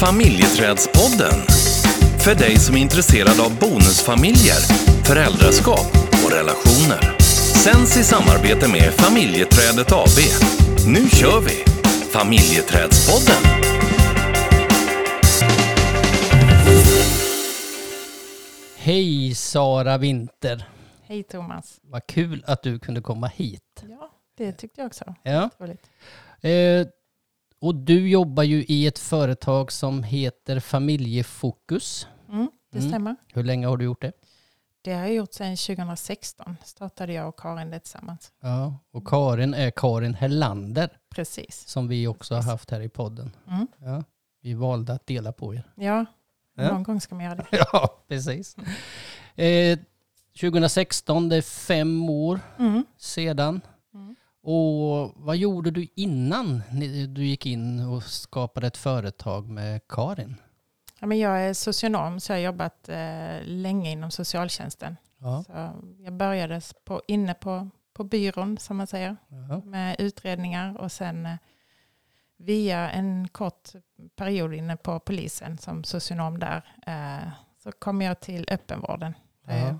Familjeträdspodden. För dig som är intresserad av bonusfamiljer, föräldraskap och relationer. Sänds i samarbete med Familjeträdet AB. Nu kör vi! Familjeträdspodden. Hej Sara Winter. Hej Thomas. Vad kul att du kunde komma hit. Ja, det tyckte jag också. Ja. Eh, och du jobbar ju i ett företag som heter Familjefokus. Mm, det Mm. stämmer. Hur länge har du gjort det? Det har jag gjort sedan 2016. Startade jag och Karin det tillsammans. Ja, och Karin är Karin Hellander Precis. som vi också har haft här i podden. Mm. Ja, vi valde att dela på er. Ja, Ja. någon gång ska man göra det. Ja, precis. Eh, 2016, det är fem år Mm. sedan. Och vad gjorde du innan du gick in och skapade ett företag med Karin? Ja, men jag är socionom så jag har jobbat eh, länge inom socialtjänsten. Ja. Så jag började på, inne på, på byrån som man säger Ja. med utredningar och sen eh, via en kort period inne på polisen som socionom där eh, så kom jag till öppenvården. Ja.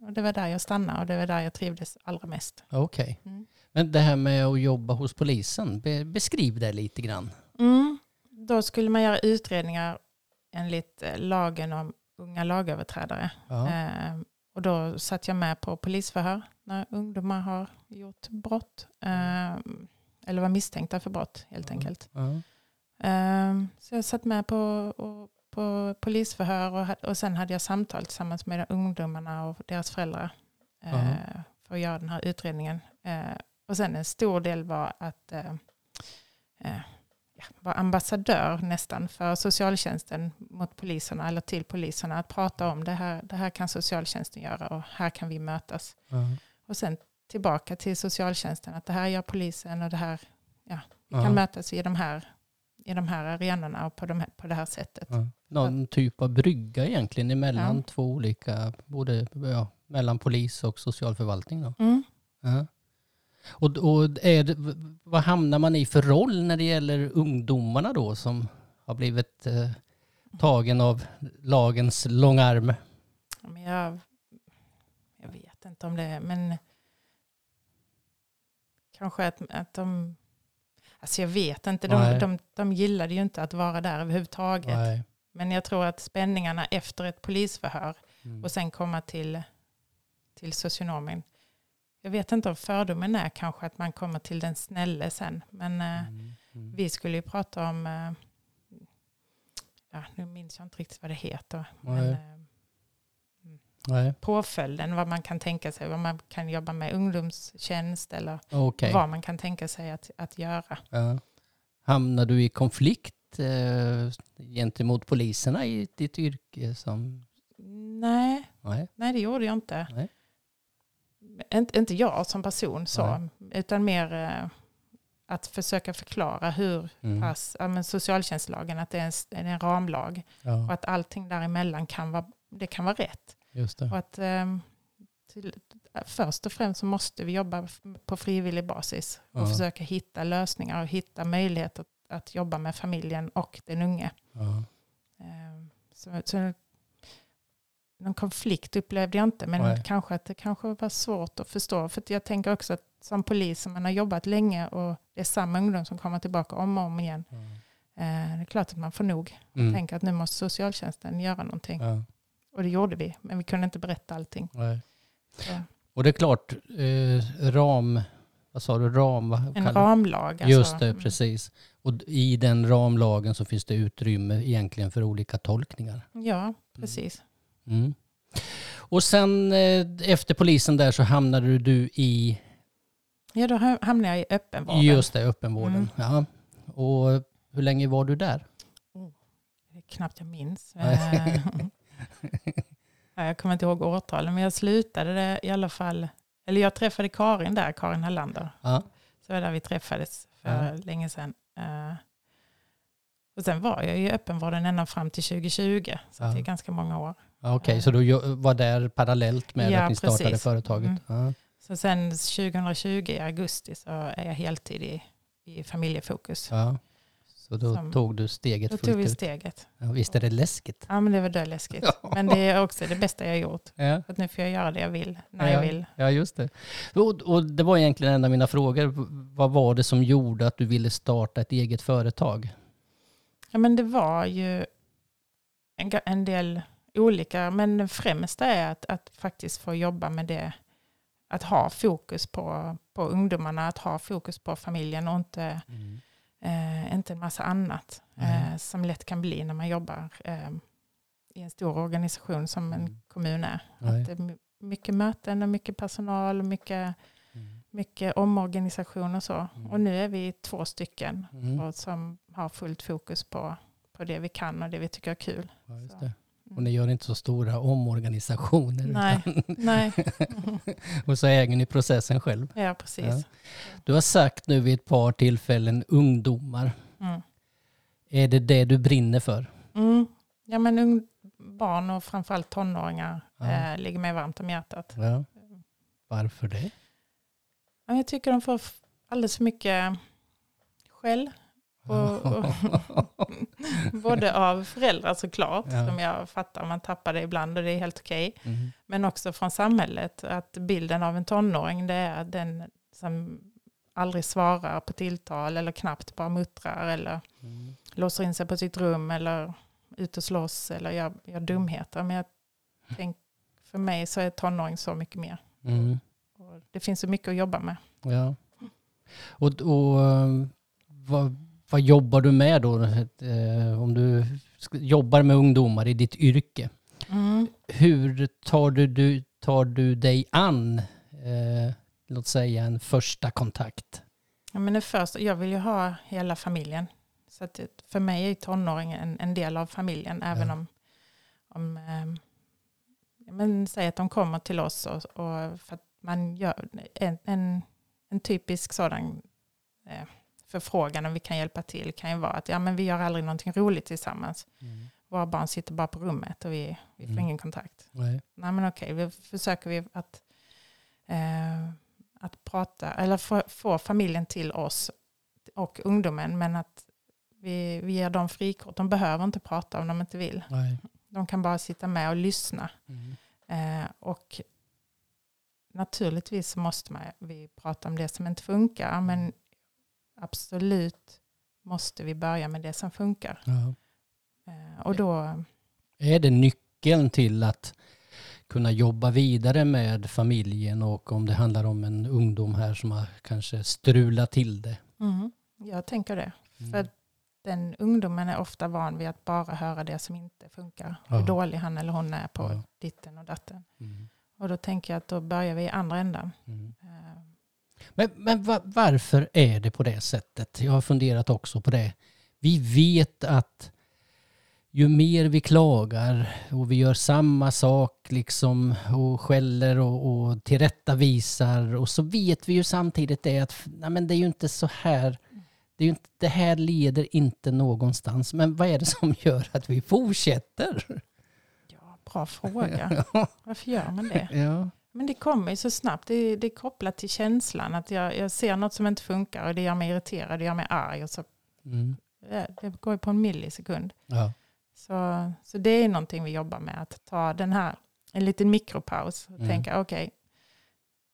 och det var där jag stannade och det var där jag trivdes allra mest. Okej. Mm. Men det här med att jobba hos polisen, be, beskriv det lite grann. Mm. Då skulle man göra utredningar enligt eh, lagen om unga lagöverträdare. Ja. Eh, och då satt jag med på polisförhör när ungdomar har gjort brott. Eh, eller var misstänkta för brott helt enkelt. Ja. Eh, så jag satt med på, och, på polisförhör och, och sen hade jag samtal tillsammans med ungdomarna och deras föräldrar. eh, Ja. För att göra den här utredningen. Och sen en stor del var att eh, eh, vara ambassadör nästan för socialtjänsten mot poliserna eller till poliserna. Att prata om det här, det här kan socialtjänsten göra och här kan vi mötas. Ja. Och sen tillbaka till socialtjänsten att det här gör polisen och det här, ja, vi kan mötas i de här, i de här arenorna och på, de här, på det här sättet. Ja. Någon typ av brygga egentligen emellan Ja. två olika, både ja, mellan polis och socialförvaltning. Då. Mm. Ja. Och, och det, vad hamnar man i för roll när det gäller ungdomarna då som har blivit eh, tagen av lagens långarm? Men jag, jag vet inte om det är, men kanske att, att de, alltså jag vet inte, Nej. de, de, de gillade ju inte att vara där överhuvudtaget. Nej. Men jag tror att spänningarna efter ett polisförhör Mm. och sen komma till, till socionomen. Jag vet inte om fördomen är kanske att man kommer till den snälle sen. Men eh, Mm. Mm. vi skulle ju prata om, eh, ja, nu minns jag inte riktigt vad det heter. Men, Nej. eh, Nej, påföljden, vad man kan tänka sig, vad man kan jobba med ungdomstjänst eller okej. vad man kan tänka sig att, att göra. Ja. Hamnar du i konflikt eh, gentemot poliserna i ditt yrke? Som... Nej, Nej. nej det gjorde jag inte. Nej. Inte, inte jag som person så, Nej. utan mer eh, att försöka förklara hur Mm. pass, ja, socialtjänstlagen, att det är, en, en ramlag och Ja, att allting däremellan kan vara, det kan vara rätt. Och att ehm, till, först och främst så måste vi jobba på frivillig basis och Ja. försöka hitta lösningar och hitta möjligheter att, att jobba med familjen och den unge. Ehm, Så, så någon konflikt upplevde jag inte, men Nej. kanske att det kanske var svårt att förstå. För att jag tänker också att som polis, man har jobbat länge och det är samma ungdom som kommer tillbaka om och om igen, eh, det är klart att man får nog. Mm. Tänka att nu måste socialtjänsten göra någonting. Ja. Och det gjorde vi, men vi kunde inte berätta allting. Och det är klart, eh, ram, vad sa du, ram? En ramlag. Alltså. Just det, Mm. precis. Och i den ramlagen så finns det utrymme egentligen för olika tolkningar. Ja, precis. Mm. Och sen eh, efter polisen där så hamnade du i, Ja, då ha- hamnade jag i öppenvården. just det, öppenvården. Mm. Ja. Och hur länge var du där? Är knappt jag minns. Eh, ja, jag kommer inte ihåg årtalen, men jag slutade det i alla fall. Eller jag träffade Karin där, Karin Hallander. Ja. Så var där vi träffades för Ja. länge sedan. Eh, och sen var jag i öppenvården ända fram till 2020, så Ja. det är ganska många år. Okej, så du var där parallellt med Ja, att ni startade precis. företaget? Mm. Ja. Så sen 2020 i augusti så är jag heltid i, i familjefokus. Ja. Så då Som- tog du steget Då fullt tog vi steget. Ja, visst är det läskigt? Ja men det var döläskigt. Ja. Men det är också det bästa jag gjort. Ja. Att nu får jag göra det jag vill, när Ja. jag vill. Ja, just det. Och, och det var egentligen en av mina frågor. Vad var det som gjorde att du ville starta ett eget företag? Ja men det var ju en, en del olika, men det främsta är att, att faktiskt få jobba med det. Att ha fokus på, på ungdomarna, att ha fokus på familjen och inte, eh, inte en massa annat. Nej. Eh, som lätt kan bli när man jobbar eh, i en stor organisation som en Mm. kommun är. Nej. Att det är my- mycket möten och mycket personal och mycket, mycket omorganisation och så. Mm. Och nu är vi två stycken Mm. och som har fullt fokus på, på det vi kan och det vi tycker är kul. Ja. Och ni gör inte så stora omorganisationer. Nej. Utan, Nej, och så äger ni processen själv. ja precis. Ja. Du har sagt nu vid ett par tillfällen ungdomar. Mm. Är det det du brinner för? Mm. Ja men ung, barn och framförallt tonåringar Ja. eh, ligger mig varmt om hjärtat. Ja. Varför det? Ja, Jag tycker de får alldeles för mycket skäll. Och, och, både av föräldrar såklart, Ja. som jag fattar, man tappar det ibland och det är helt okej. Mm. Men också från samhället, att bilden av en tonåring det är den som aldrig svarar på tilltal eller knappt bara muttrar eller Mm. låser in sig på sitt rum eller ut och slåss eller gör, gör dumheter. Men jag tänk, för mig så är tonåring så mycket mer. Mm. Och det finns så mycket att jobba med. Ja. Och, och eh, vad, vad jobbar du med då? Eh, Om du jobbar med ungdomar i ditt yrke. Hur tar du, du, tar du dig an, eh, låt säga en första kontakt? Ja, men det första, jag vill ju ha hela familjen. Så att för mig är tonåringen en, en del av familjen. Även Ja. om, om ja, men säg att de kommer till oss och, och för att man gör en, en, en typisk sådan eh, förfrågan om vi kan hjälpa till kan ju vara att ja, men vi gör aldrig någonting roligt tillsammans. Våra barn sitter bara på rummet och vi, vi får Mm. ingen kontakt. Nej. Nej men okej, vi försöker vi att, eh, att prata, eller få, få familjen till oss och ungdomen, men att vi, vi ger dem frikort. De behöver inte prata om de inte vill. Nej. De kan bara sitta med och lyssna. Mm. Eh, och naturligtvis måste man, vi prata om det som inte funkar, men absolut måste vi börja med det som funkar. Ja. Eh, och då, Är det nyckeln till att kunna jobba vidare med familjen och om det handlar om en ungdom här som har kanske strulat till det? mm, jag tänker det. Mm. För den ungdomen är ofta van vid att bara höra det som inte funkar. Ja. Hur dålig han eller hon är på Ja. ditten och datten. Mm. Och då tänker jag att då börjar vi i andra änden. Mm. Men, men va, varför är det på det sättet? Jag har funderat också på det. Vi vet att ju mer vi klagar och vi gör samma sak liksom och skäller och, och tillrättavisar och så vet vi ju samtidigt det att nej men det är ju inte så här. Det, är inte, det här leder inte någonstans. Men vad är det som gör att vi fortsätter? Ja, bra fråga. Varför gör man det? Ja. Men det kommer ju så snabbt. Det är, det är kopplat till känslan. Att jag, jag ser något som inte funkar och det gör mig irriterad, det gör mig arg. Och så, Mm. det, det går ju på en millisekund. Ja. Så, så det är någonting vi jobbar med. Att ta den här, en liten mikropaus och Mm. tänka okej,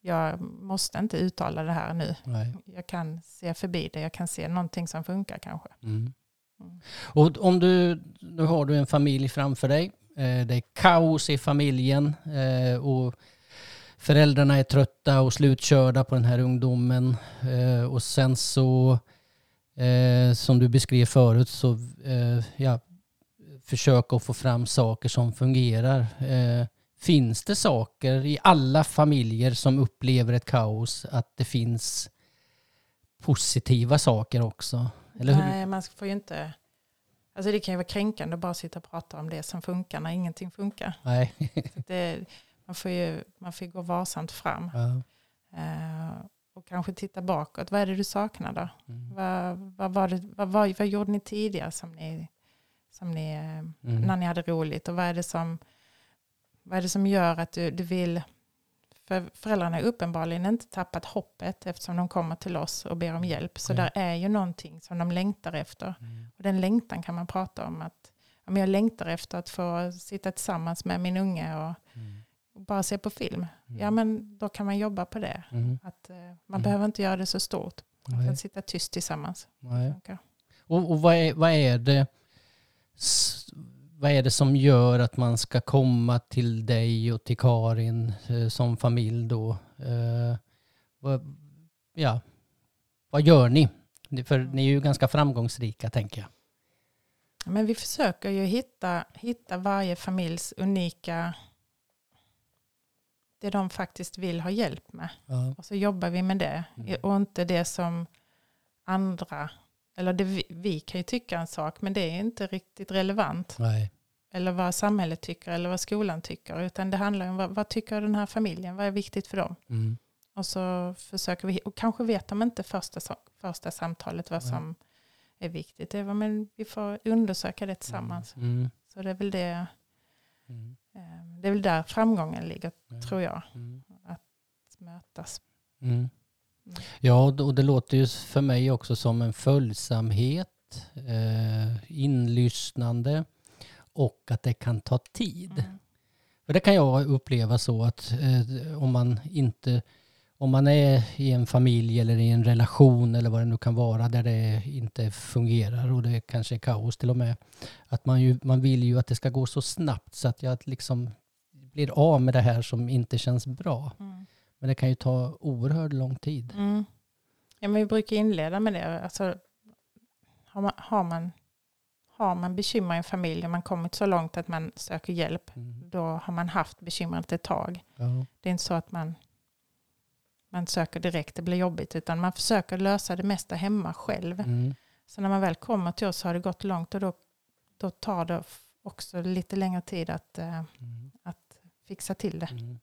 jag måste inte uttala det här nu. Nej. Jag kan se förbi det, jag kan se någonting som funkar kanske. Mm. Mm. Och om du, nu har du en familj framför dig. Eh, Det är kaos i familjen eh, och föräldrarna är trötta och slutkörda på den här ungdomen. Eh, Och sen så, eh, som du beskrev förut, så eh, ja, försöka att få fram saker som fungerar. Eh, Finns det saker i alla familjer som upplever ett kaos att det finns positiva saker också? Nej, man får ju inte... Alltså det kan ju vara kränkande att bara sitta och prata om det som funkar när ingenting funkar. Nej. Det, man, får ju, man får gå varsamt fram. Ja. Eh, och kanske titta bakåt. Vad är det du saknar då? Mm. Vad, vad, var det, vad, vad, vad gjorde ni tidigare som ni, som ni, eh, Mm. när ni hade roligt? Och vad är det som, vad är det som gör att du, du vill För föräldrarna har uppenbarligen inte tappat hoppet eftersom de kommer till oss och ber om hjälp. Så Ja. där är ju någonting som de längtar efter. Och den längtan kan man prata om. att ja, men Jag längtar efter att få sitta tillsammans med min unge och, och bara se på film. Ja men då kan man jobba på det. Mm. Att, eh, man Mm. behöver inte göra det så stort. Man Nej. kan sitta tyst tillsammans. Och, och vad, är, vad, är det, vad är det som gör att man ska komma till dig och till Karin eh, som familj då? Eh, vad, ja, vad gör ni? Ni- För ni är ju ganska framgångsrika tänker jag. Men vi försöker ju hitta, hitta varje familjs unika, det de faktiskt vill ha hjälp med. Ja. Och så jobbar vi med det. Mm. Och inte det som andra, eller det vi, vi kan ju tycka en sak, men det är inte riktigt relevant. Nej. Eller vad samhället tycker eller vad skolan tycker. Utan det handlar om vad, vad tycker den här familjen, vad är viktigt för dem. Mm. Och så försöker vi, och kanske vet de inte första, första samtalet vad Nej. som är viktigt. Det vad- men vi får undersöka det tillsammans. Mm. Så det är väl det, Mm. Det är väl där framgången ligger, Ja. tror jag. Mm. Att mötas. Mm. Mm. Ja, och det låter ju för mig också som en följsamhet, eh, inlyssnande och att det kan ta tid. Mm. För det kan jag uppleva så att eh, om man inte om man är i en familj eller i en relation eller vad det nu kan vara där det inte fungerar och det kanske är kaos till och med. Att man, ju, man vill ju att det ska gå så snabbt så att jag liksom blir av med det här som inte känns bra. Mm. Men det kan ju ta oerhört lång tid. Mm. Ja, men vi brukar inleda med det. Alltså, har, man, har, man, har man bekymmer i en familj och man kommit så långt att man söker hjälp, Mm. då har man haft bekymret ett tag. Ja. Det är inte så att man, man söker direkt, det blir jobbigt, utan man försöker lösa det mesta hemma själv. Mm. Så när man väl kommer till oss har det gått långt och då, då tar det också lite längre tid att, eh, Mm. att fixa till det. Mm.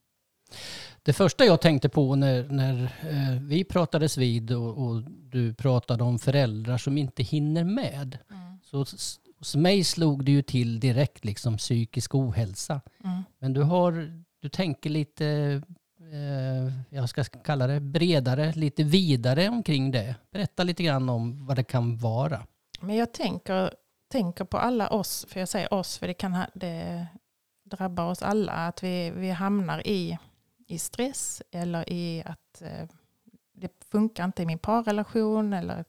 Det första jag tänkte på när, när eh, vi pratades vid och, och du pratade om föräldrar som inte hinner med. Mm. Så hos mig slog det ju till direkt liksom psykisk ohälsa. Mm. Men du har, du tänker lite, eh, jag ska kalla det bredare, lite vidare omkring det. Berätta lite grann om vad det kan vara. Men jag tänker, tänker på alla oss, för jag säger oss för det, kan, ha- det drabbar oss alla, att vi, vi hamnar i, i stress eller i att eh, det funkar inte i min parrelation eller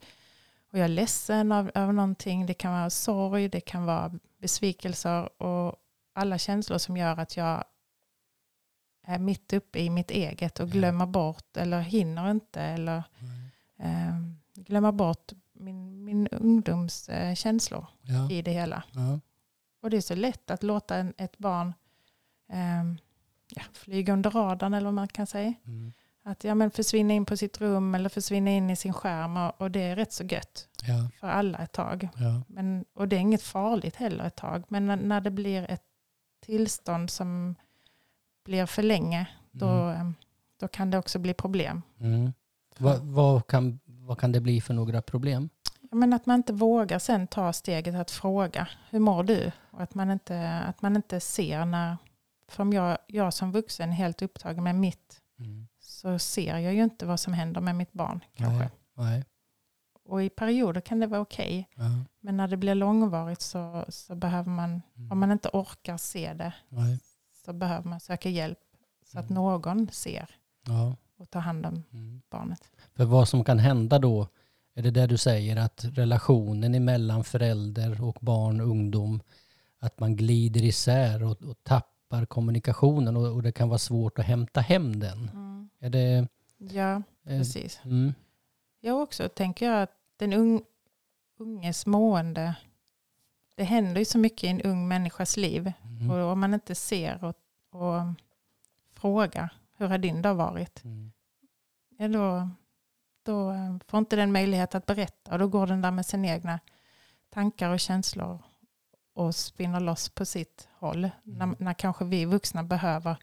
och jag är ledsen av, över någonting. Det kan vara sorg, det kan vara besvikelser och alla känslor som gör att jag är mitt uppe i mitt eget och glömmer bort eller hinner inte eller eh, glömmer bort min, min ungdoms eh, känslor Ja. i det hela. Ja. Och det är så lätt att låta en, ett barn eh, ja, flyga under radarn eller vad man kan säga. Mm. Att ja, men försvinna in på sitt rum eller försvinna in i sin skärm och, och det är rätt så gött Ja. för alla ett tag. Ja. Men, och det är inget farligt heller ett tag. Men när, när det blir ett tillstånd som blir för länge då, Mm. eh, då kan det också bli problem. Mm. Vad, vad, kan, vad kan det bli för några problem? Men att man inte vågar sen ta steget att fråga hur mår du? Och att man inte, att man inte ser när, för om jag, jag som vuxen är helt upptagen med mitt Mm. så ser jag ju inte vad som händer med mitt barn kanske. Nej. Nej. Och i perioder kan det vara okej. Ja. Men när det blir långvarigt så, så behöver man, Mm. om man inte orkar se det, Nej. så behöver man söka hjälp så att Mm. någon ser Ja. och tar hand om Mm. barnet. För vad som kan hända då, är det där du säger att relationen emellan förälder och barn och ungdom, att man glider isär och, och tappar kommunikationen och, och det kan vara svårt att hämta hem den. Är det... Ja, Eh, precis. mm, Jag också tänker jag att den ung, unges mående, det händer ju så mycket i en ung människas liv. mm, Och om man inte ser och, och frågar, hur har din dag varit? mm, Ja, då, då eh, får inte den möjlighet att berätta och då går den där med sina egna tankar och känslor och spinner loss på sitt håll. När, när kanske vi vuxna behöver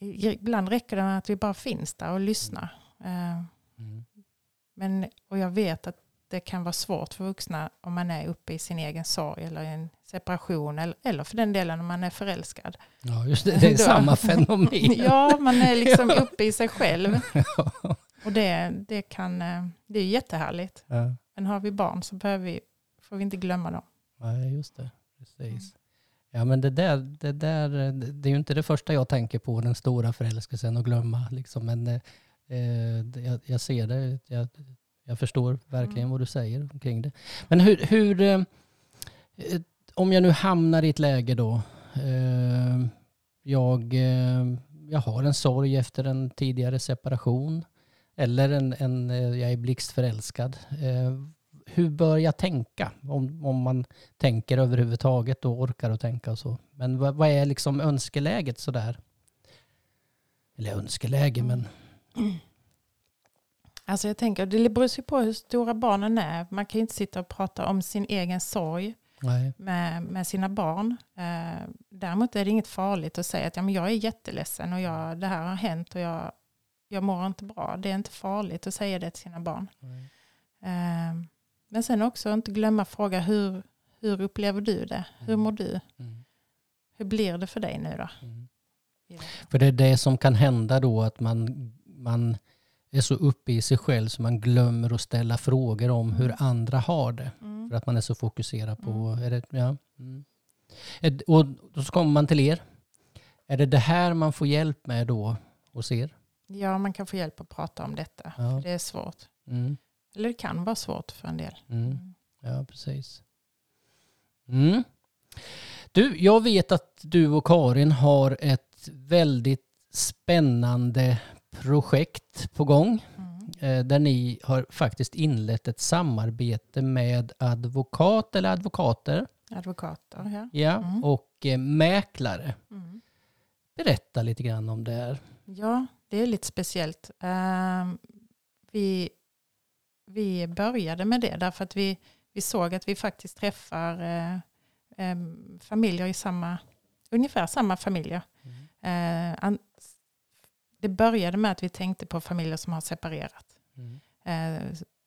Ibland räcker det med att vi bara finns där och lyssnar. Eh, mm, Men, och jag vet att det kan vara svårt för vuxna om man är uppe i sin egen sorg eller en separation eller, eller för den delen om man är förälskad. Ja, just det. Det är Då- samma fenomen. Ja, man är liksom uppe i sig själv. Och det, det, kan, eh, det är jättehärligt. Ja. Men har vi barn så behöver vi, får vi inte glömma dem. Nej, just det. Precis. Ja, men det där, det där, det är ju inte det första jag tänker på, den stora förälskelsen och glömma. Liksom. Men eh, eh, jag, jag ser det, jag, jag förstår verkligen Mm. vad du säger omkring det. Men hur, hur eh, om jag nu hamnar i ett läge då, eh, jag, eh, jag har en sorg efter en tidigare separation, eller en, en, eh, jag är blixtförälskad. Eh, hur bör jag tänka? Om, om man tänker överhuvudtaget och orkar att tänka och så. Men vad, vad är liksom önskeläget sådär? Eller önskeläge, men... Alltså jag tänker, det beror sig på hur stora barnen är. Man kan ju inte sitta och prata om sin egen sorg med, med sina barn. Eh, däremot är det inget farligt att säga att ja, men jag är jätteledsen och jag, det här har hänt och jag, jag mår inte bra. Det är inte farligt att säga det till sina barn. Eh, men sen också inte glömma fråga hur, hur upplever du det? Hur mår du? Mm. Hur blir det för dig nu då? Mm. För det är det som kan hända då att man, man är så uppe i sig själv så man glömmer att ställa frågor om hur andra har det. Mm. För att man är så fokuserad på... Är det, ja. mm. Och då kommer man till er. Är det det här man får hjälp med då hos er? Ja, man kan få hjälp att prata om detta. Ja. För det är svårt. Mm. Eller det kan vara svårt för en del. Mm. Ja, precis. Mm. Du, jag vet att du och Karin har ett väldigt spännande projekt på gång Mm. eh, där ni har faktiskt inlett ett samarbete med advokat eller advokater Advokater, ja. ja, Mm. och eh, mäklare. Mm. Berätta lite grann om det här. Ja, det är lite speciellt. Ehm, vi, vi började med det därför att vi, vi såg att vi faktiskt träffar eh, familjer i samma, ungefär samma familjer. An, det började med att vi tänkte på familjer som har separerat. Mm. Eh,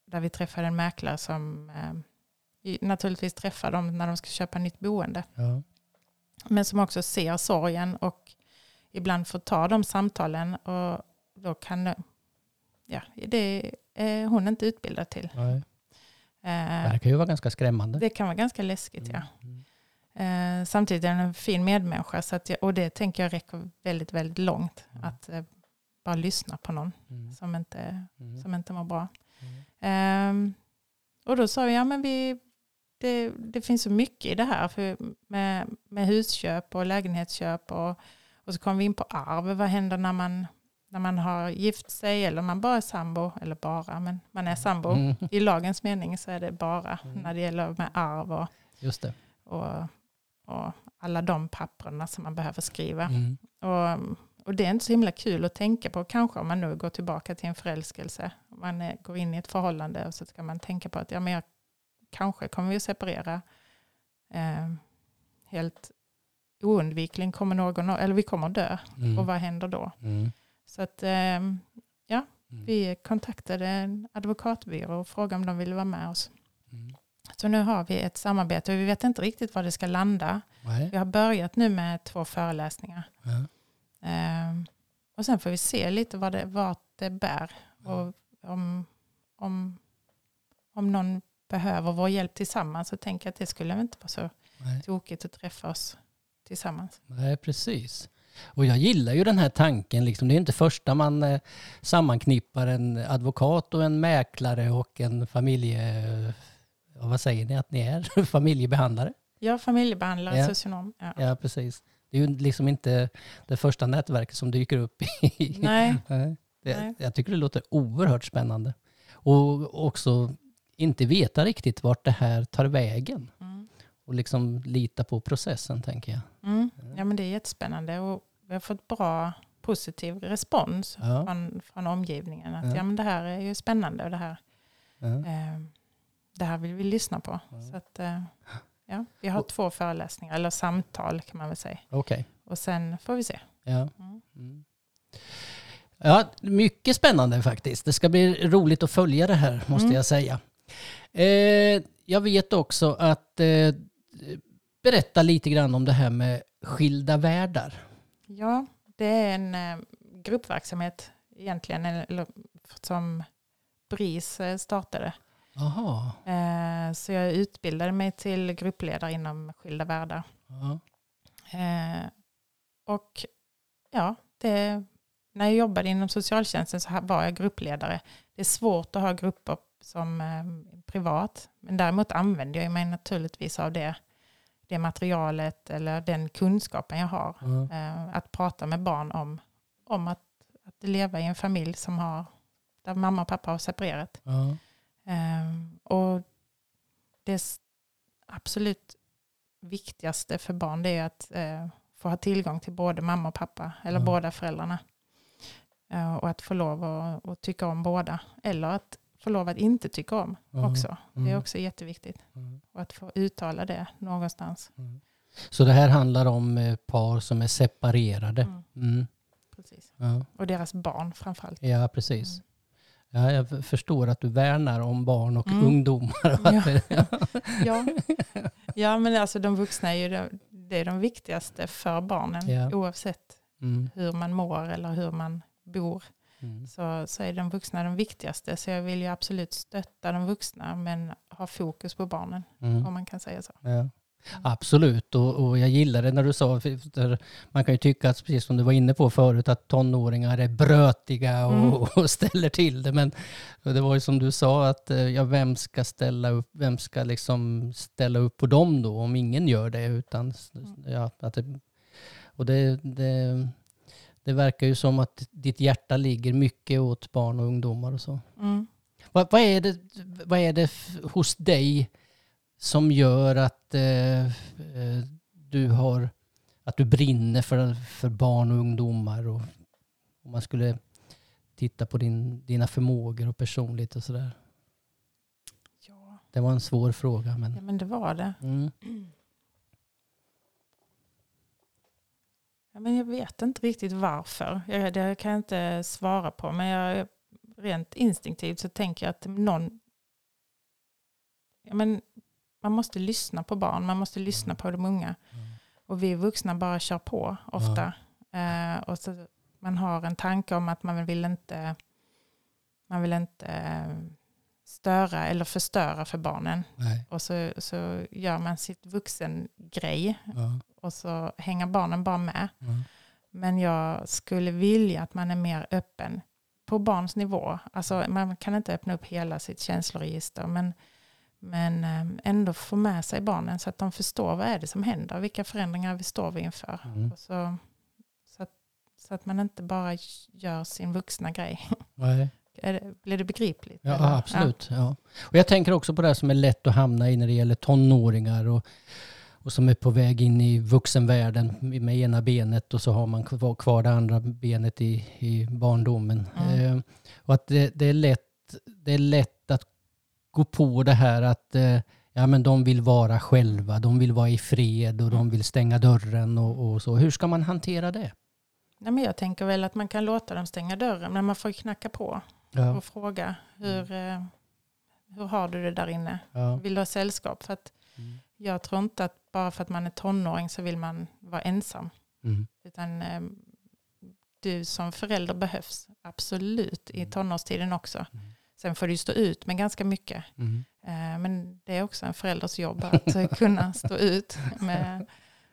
där vi träffade en mäklare som eh, naturligtvis träffar dem när de ska köpa nytt boende. Ja. Men som också ser sorgen och ibland får ta de samtalen. Och då kan ja, det är hon inte utbildad till. Nej. Eh, Det kan ju vara ganska skrämmande. det kan vara ganska läskigt, ja. Mm. Eh, samtidigt är den en fin medmänniska. Så att jag, och det tänker jag räcker väldigt, väldigt långt. Mm. Att eh, bara lyssna på någon Mm. som inte, Mm. som inte mår bra. Ehm, och då sa vi, ja men vi, det, det finns så mycket i det här för med, med husköp och lägenhetsköp. Och, och så kom vi in på arv. Vad händer när man, när man har gift sig eller man bara är sambo? Eller bara, men man är sambo. Mm. I lagens mening så är det bara Mm. när det gäller med arv och, Just det. och, och alla de papperna som man behöver skriva. Mm. Och, och det är inte så himla kul att tänka på kanske om man nu går tillbaka till en förälskelse. Om man eh, går in i ett förhållande och så ska man tänka på att ja, men jag, kanske kommer vi att separera. Eh, helt oundvikligen kommer någon, eller vi kommer dö. Mm. Och vad händer då? Mm. Så att eh, Mm. vi kontaktade en advokatbyrå och frågade om de ville vara med oss. Mm. Så nu har vi ett samarbete och vi vet inte riktigt var det ska landa. Nej. Vi har börjat nu med två föreläsningar. Ja. Ehm, och sen får vi se lite vad det, vart det bär. Och om, om, om någon behöver vår hjälp tillsammans så tänker jag att det skulle inte vara så Nej. tokigt att träffa oss tillsammans. Nej, precis. Och jag gillar ju den här tanken. Liksom. Det är inte första man eh, sammanknippar en advokat och en mäklare och en familje... Ja, vad säger ni att ni är? Familjebehandlare? Är familjebehandlare, Ja. socionom. Ja. Ja, precis. Det är ju liksom inte det första nätverket som dyker upp. I. Nej, Nej. Det. Jag tycker det låter oerhört spännande. Och också inte veta riktigt vart det här tar vägen. mm. Och liksom lita på processen, tänker jag. Mm. ja, men det är jättespännande och vi har fått bra positiv respons Ja. från, från omgivningen. Att Ja. ja. men det här är ju spännande och det här, Ja. eh, det här vill vi lyssna på. Så att, eh, ja, vi har Och- två föreläsningar, eller samtal kan man väl säga. Okej. Och sen får vi se. Ja. Mm. Mm. Ja, mycket spännande faktiskt. Det ska bli roligt att följa det här, måste Mm. jag säga. Eh, jag vet också att eh, berätta lite grann om det här med skilda världar. Ja, det är en eh, gruppverksamhet egentligen eller, som BRIS eh, startade. Aha. Eh, så jag utbildade mig till gruppledare inom skilda världar. Ja. Eh, och ja, det, när jag jobbade inom socialtjänsten så var jag gruppledare. Det är svårt att ha grupper som eh, privat, men däremot använder jag mig naturligtvis av det, det materialet eller den kunskapen jag har. Eh, att prata med barn om, om att, att leva i en familj som har, där mamma och pappa har separerat. Ja. Ehm, och det absolut viktigaste för barn det är att eh, få ha tillgång till både mamma och pappa, eller Ja. båda föräldrarna. Eh, och att få lov att, att tycka om båda. Eller att få lov att inte tycka om Ja. också. Det är Mm. också jätteviktigt. Mm. Och att få uttala det någonstans. Så det här handlar om eh, par som är separerade. Mm, Mm. precis. Ja. Och deras barn framförallt. ja, precis. Mm. Ja, jag förstår att du värnar om barn och Mm. ungdomar. det- Ja. ja, men alltså de vuxna är ju de, det är de viktigaste för barnen. Ja. Oavsett Mm. hur man mår eller hur man bor. Mm. Så, så är de vuxna de viktigaste. Så jag vill ju absolut stötta de vuxna men ha fokus på barnen. Mm. Om man kan säga så. Ja. Absolut, och, och jag gillar det när du sa, man kan ju tycka att, precis som du var inne på förut, att tonåringar är brötiga och, Mm. och ställer till det. Men det var ju som du sa, att eh, ja, vem ska ställa upp, vem ska liksom ställa upp på dem då, om ingen gör det? Utan, ja, att det, och det, det, det verkar ju som att ditt hjärta ligger mycket åt barn och ungdomar och så. Mm. Vad, vad, är det, vad är det hos dig som gör att eh, eh, du har att du brinner för, för barn och ungdomar? Och, om man skulle titta på din, dina förmågor och personligt och sådär. Ja. Det var en svår fråga. Men, ja, men det var det. mm, Ja, men jag vet inte riktigt varför. Jag, det kan jag inte svara på. Men jag, rent instinktivt så tänker jag att någon... Ja, men man måste lyssna på barn, man måste lyssna på de unga. Och vi vuxna bara kör på ofta. Eh, och så man har en tanke om att man vill inte, man vill inte eh, störa eller förstöra för barnen. nej, Och så, så gör man sitt vuxengrej ja, och så hänger barnen bara med. ja, Men jag skulle vilja att man är mer öppen på barns nivå. Alltså man kan inte öppna upp hela sitt känsloregister men, men eh, ändå få med sig barnen så att de förstår vad är det som händer, vilka förändringar vi står vi inför. mm, Och så, så, att, så att man inte bara gör sin vuxna grej. nej. Det, blir det begripligt? Ja, eller? absolut. Ja. Och jag tänker också på det som är lätt att hamna i när det gäller tonåringar och, och som är på väg in i vuxenvärlden med ena benet och så har man kvar, kvar det andra benet i, i barndomen. Mm. Eh, och att det, det, är lätt, det är lätt gå på det här att eh, ja, men de vill vara själva, de vill vara i fred och de vill stänga dörren och, och så. Hur ska man hantera det? Nej, men jag tänker väl att man kan låta dem stänga dörren men man får ju knacka på Ja, och fråga hur, eh, hur har du det där inne? ja, Vill du ha sällskap? För att Mm. jag tror inte att bara för att man är tonåring så vill man vara ensam. mm, Utan eh, du som förälder behövs absolut i tonårstiden också. Mm. Sen får du stå ut med ganska mycket. mm. Eh, men det är också en förälders jobb att eh, kunna stå ut med,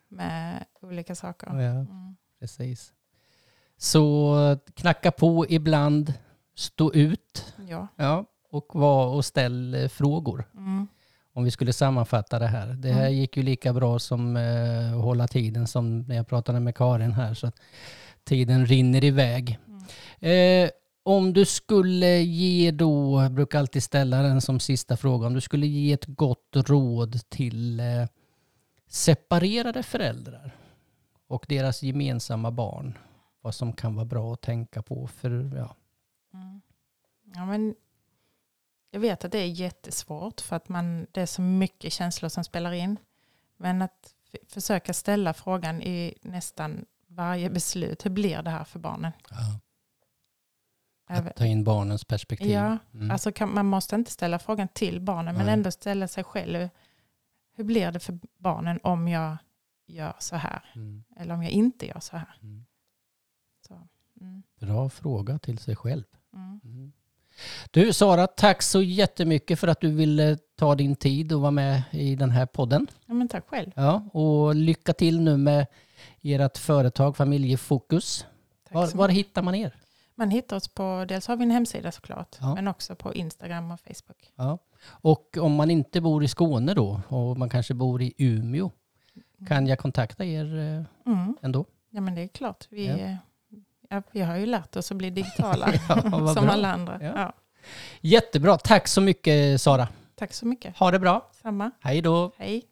med olika saker. Ja, Mm. precis. Så knacka på ibland, stå ut Ja. ja, och, var och ställ eh, frågor. Mm. Om vi skulle sammanfatta det här. Det här Mm. gick ju lika bra som eh, att hålla tiden som när jag pratade med Karin här. Så att tiden rinner iväg. Mm. Eh, om du skulle ge då, jag brukar alltid ställa den som sista fråga, om du skulle ge ett gott råd till eh, separerade föräldrar och deras gemensamma barn. Vad som kan vara bra att tänka på. För, ja. Mm. Ja, men jag vet att det är jättesvårt för att man, det är så mycket känslor som spelar in. Men att försöka ställa frågan i nästan varje beslut. Hur blir det här för barnen? Även- Att ta in barnens perspektiv. Ja, Mm. alltså kan, man måste inte ställa frågan till barnen men Nej. ändå ställa sig själv. Hur blir det för barnen om jag gör så här? Mm. Eller om jag inte gör så här? Mm. Så, mm, Bra fråga till sig själv. mm. Mm. Du Sara, tack så jättemycket för att du ville ta din tid och vara med i den här podden. Ja, men tack själv. Ja, och lycka till nu med ert företag Familjefokus. Var, var hittar man er? Man hittar oss på, dels har vi en hemsida såklart, Ja. men också på Instagram och Facebook. Ja. Och om man inte bor i Skåne då och man kanske bor i Umeå, kan jag kontakta er eh, Mm. ändå? Ja men det är klart. Vi, Ja. ja, vi har ju lärt oss att bli digitala som bra. alla andra. Jättebra, tack så mycket Sara. Tack så mycket. Ha det bra. Samma. Hej då. Hej.